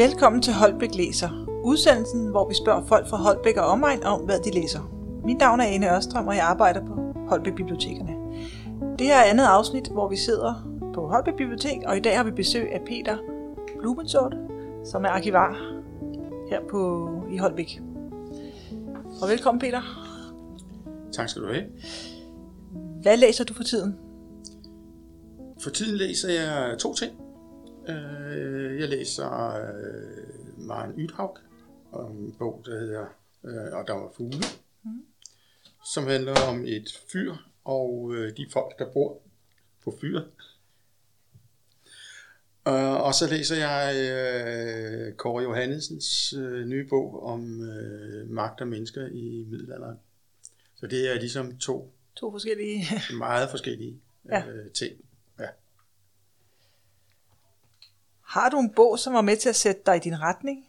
Velkommen til Holbæk Læser, udsendelsen, hvor vi spørger folk fra Holbæk og omegn om, hvad de læser. Mit navn er Ane Ørstrøm, og jeg arbejder på Holbæk Bibliotekerne. Det her er andet afsnit, hvor vi sidder på Holbæk Bibliotek, og i dag har vi besøg af Peter Blumensort, som er arkivar her på, i Holbæk. Og velkommen, Peter. Tak skal du have. Hvad læser du for tiden? For tiden læser jeg to ting. Øh, Jeg læser øh, Maren Ydhaug, om en bog, der hedder øh, Og der var fugle, Mm. som handler om et fyr og øh, de folk, der bor på fyret. Øh, Og så læser jeg øh, Kåre Johannesens øh, nye bog om øh, magt og mennesker i middelalderen. Så det er ligesom to To forskellige. meget forskellige Ja. øh, ting. Har du en bog, som var med til at sætte dig i din retning?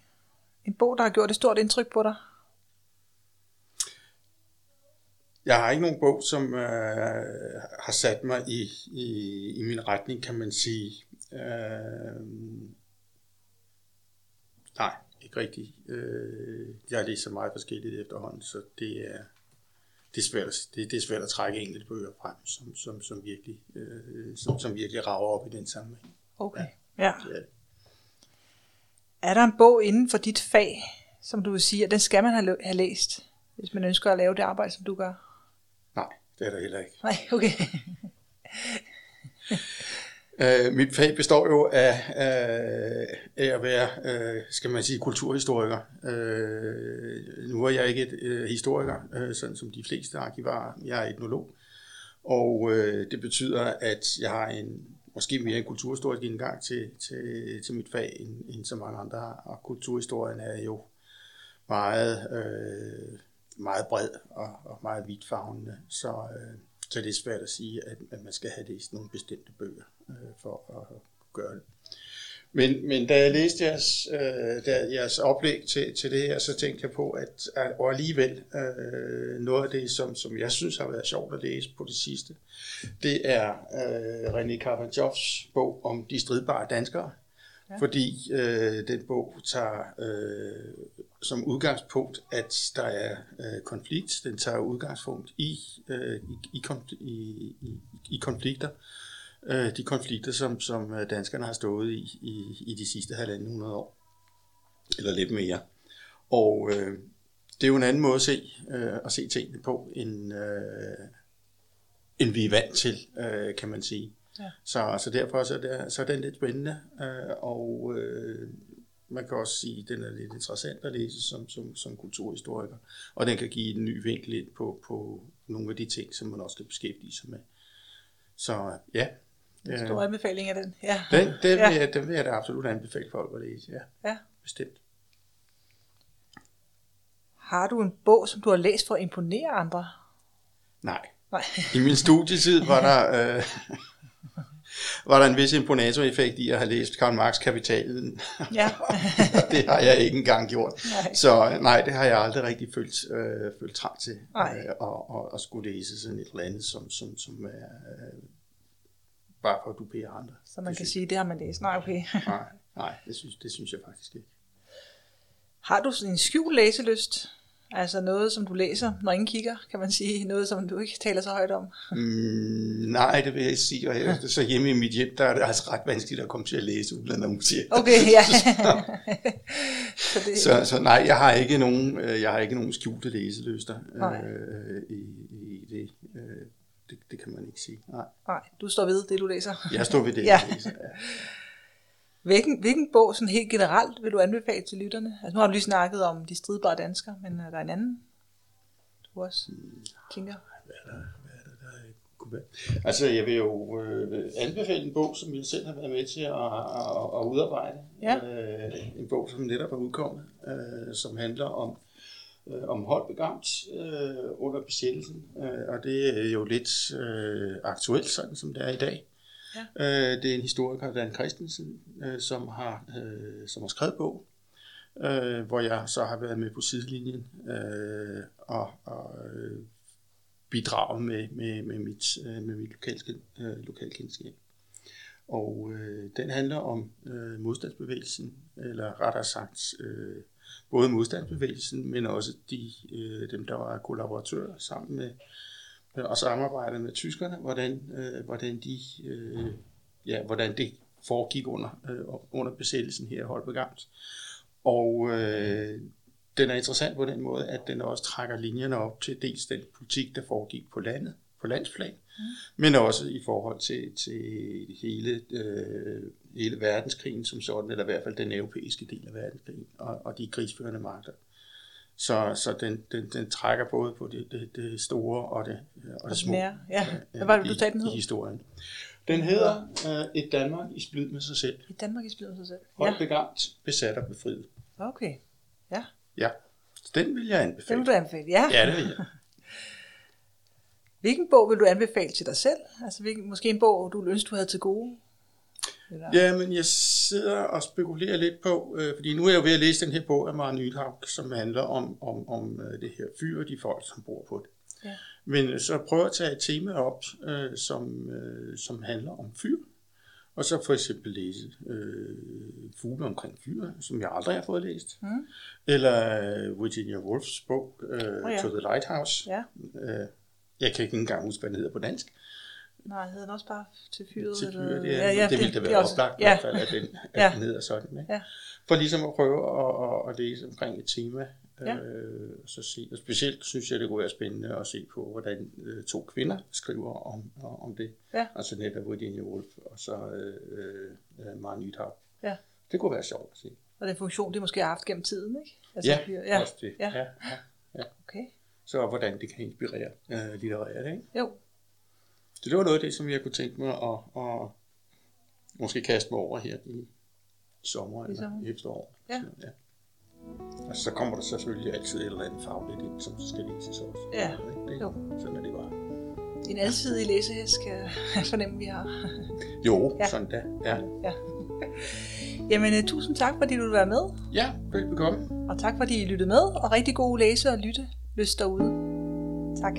En bog, der har gjort et stort indtryk på dig? Jeg har ikke nogen bog, som øh, har sat mig i, i, i min retning, kan man sige. Øh, nej, ikke rigtigt. Øh, jeg læser meget forskelligt efterhånden, så det er, det er, svært, at, det, det er svært at trække enkelte bøger frem, som, som, som, virkelig, øh, som, som virkelig rager op i den sammenhæng. Okay. Ja. Det er. Er der en bog inden for dit fag, som du vil sige, at den skal man have, læst, hvis man ønsker at lave det arbejde, som du gør? Nej, det er der heller ikke. Nej, okay. Øh, mit fag består jo af, af, af at være, øh, skal man sige, kulturhistoriker. Øh, nu er jeg ikke et øh, historiker, øh, sådan som de fleste arkivarer. Jeg er etnolog. Og øh, det betyder, at jeg har en måske mere en kulturhistorisk indgang til, til, til mit fag, end, end så mange andre har. Og kulturhistorien er jo meget, øh, meget bred og, og meget vidtfavnende. Så, øh, så det er svært at sige, at, at man skal have læst nogle bestemte bøger øh, for at gøre det. Men, men da jeg læste jeres, øh, da jeres oplæg til, til det her, så tænkte jeg på, at, at og alligevel øh, noget af det, som, som jeg synes har været sjovt at læse på det sidste, det er øh, René Carpentjoffs bog om de stridbare danskere. Ja. Ja. Fordi øh, den bog tager øh, som udgangspunkt, at der er øh, konflikt. Den tager udgangspunkt i, øh, i, i, konfl- i, i, i konflikter. Øh, de konflikter, som, som øh, danskerne har stået i, i i de sidste halvanden hundrede år. Eller lidt mere. Og øh, det er jo en anden måde at se, øh, at se tingene på, end, øh, end vi er vant til, øh, kan man sige. Ja. Så, så derfor så er, det, så er den lidt spændende, øh, og øh, man kan også sige, at den er lidt interessant at læse som, som, som kulturhistoriker, og den kan give en ny vinkel ind på, på nogle af de ting, som man også skal beskæftige sig med. Så ja, En stor anbefaling af den. Ja. den, den, Ja. vil jeg, den vil jeg da absolut anbefale folk at læse, ja, ja. bestemt. Har du en bog, som du har læst for at imponere andre? Nej, Nej. I min studietid var der, øh, var der en vis imponatoreffekt i at have læst Karl Marx Kapitalen. Ja. det har jeg ikke engang gjort. Nej. Så nej, det har jeg aldrig rigtig følt, øh, følt trang til øh, og, og, og skulle læse sådan et eller andet, som, som, som er øh, bare for at dupere andre. Så man det kan synes, sige, det har man læst. Nej, okay. Nej, nej det, synes, det synes jeg faktisk ikke. Har du sådan en skjult læselyst? Altså noget, som du læser, når ingen kigger, kan man sige. Noget, som du ikke taler så højt om. Mm, nej, det vil jeg ikke sige. Og jeg, så hjemme i mit hjem, der er det altså ret vanskeligt at komme til at læse, uden at det. Okay, ja. så det, Så, så nej, jeg har ikke nogen, øh, jeg har ikke nogen skjulte læselyster øh, i, i det. Øh, det. Det kan man ikke sige. Nej, Nej, du står ved det, du læser. jeg står ved det. Ja. jeg læser, ja. Hvilken, hvilken bog sådan helt generelt vil du anbefale til lytterne? Altså, nu har du lige snakket om de stridbare danskere, men er der en anden, du også tænker? Hvad er der, hvad er der, der kunne være? Altså, jeg vil jo øh, anbefale en bog, som jeg selv har været med til at, at, at udarbejde. Ja. Øh, en bog, som netop er udkommet, øh, som handler om øh, om Holbegamt øh, under besættelsen, øh, og det er jo lidt øh, aktuelt, sådan som det er i dag. Ja. Øh, det er en historiker, Dan Christensen, øh, som, har, øh, som har skrevet bog, øh, hvor jeg så har været med på sidelinjen øh, og, og øh, bidraget med, med, med mit, øh, med mit lokalken, øh, lokalkendskab. Og øh, den handler om øh, modstandsbevægelsen, eller rettere sagt øh, både modstandsbevægelsen, men også de, øh, dem, der var kollaboratører sammen med og samarbejde med tyskerne, hvordan, øh, hvordan, de, øh, ja, hvordan det foregik under, øh, under besættelsen her i Holbegamt. Og øh, den er interessant på den måde, at den også trækker linjerne op til dels den politik, der foregik på landet, på landsplan, mm. men også i forhold til, til hele, øh, hele verdenskrigen som sådan, eller i hvert fald den europæiske del af verdenskrigen, og, og de krigsførende magter. Så, så den, den, den trækker både på det, det, det store og det, og det små ja. ja. Hvad var det, du sagde, den hed? i historien. Den hedder uh, Et Danmark i splid med sig selv. Et Danmark i splid med sig selv. Holdt ja. begamt, besat og befriet. Okay, ja. Ja, den vil jeg anbefale. Den vil du anbefale, ja. Ja, det vil jeg. Hvilken bog vil du anbefale til dig selv? Altså hvilken, måske en bog, du ønsker, du havde til gode? Eller? Ja, men jeg sidder og spekulerer lidt på, øh, fordi nu er jeg jo ved at læse den her bog af Maren Nyhavn, som handler om, om, om øh, det her fyr og de folk, som bor på det. Ja. Men øh, så prøver at tage et tema op, øh, som, øh, som handler om fyr. Og så for eksempel læse øh, Fugle omkring fyr, som jeg aldrig har fået læst. Mm. Eller øh, Virginia Woolfs bog, øh, oh, ja. To the Lighthouse. Ja. Øh, jeg kan ikke engang huske, hvad den hedder på dansk. Nej, hedder den også bare til fyret? Til fyret, eller? ja, ja, det, det ville da være også, oplagt ja. i hvert fald, at den, at ja. den hedder sådan. Ikke? Ja. For ligesom at prøve at, at, at læse omkring et tema, Ja. Øh, så se, og specielt synes jeg, det kunne være spændende at se på, hvordan øh, to kvinder skriver om, om det. Ja. Altså netop Virginia Woolf og så øh, øh, Maren Nythav. Ja. Det kunne være sjovt at se. Og den funktion, det måske har haft gennem tiden, ikke? Altså, ja, ja, også det. Ja. Ja, ja, ja. Okay. Så hvordan det kan inspirere øh, litterært, ikke? Jo. Så det var noget af det, som jeg kunne tænke mig at, at måske kaste mig over her i sommer eller efterår. Ja. Ja. Og så kommer der selvfølgelig altid et eller andet fagligt ind, som skal læses også. Ja, det, jo. Sådan er det bare. En alsidig læsehest kan jeg fornemme, vi har. jo, ja. sådan da. Ja. ja. Jamen, uh, tusind tak, fordi du vil være med. Ja, velbekomme. Og tak, fordi I lyttede med, og rigtig god læse og lytte lyst derude. Tak.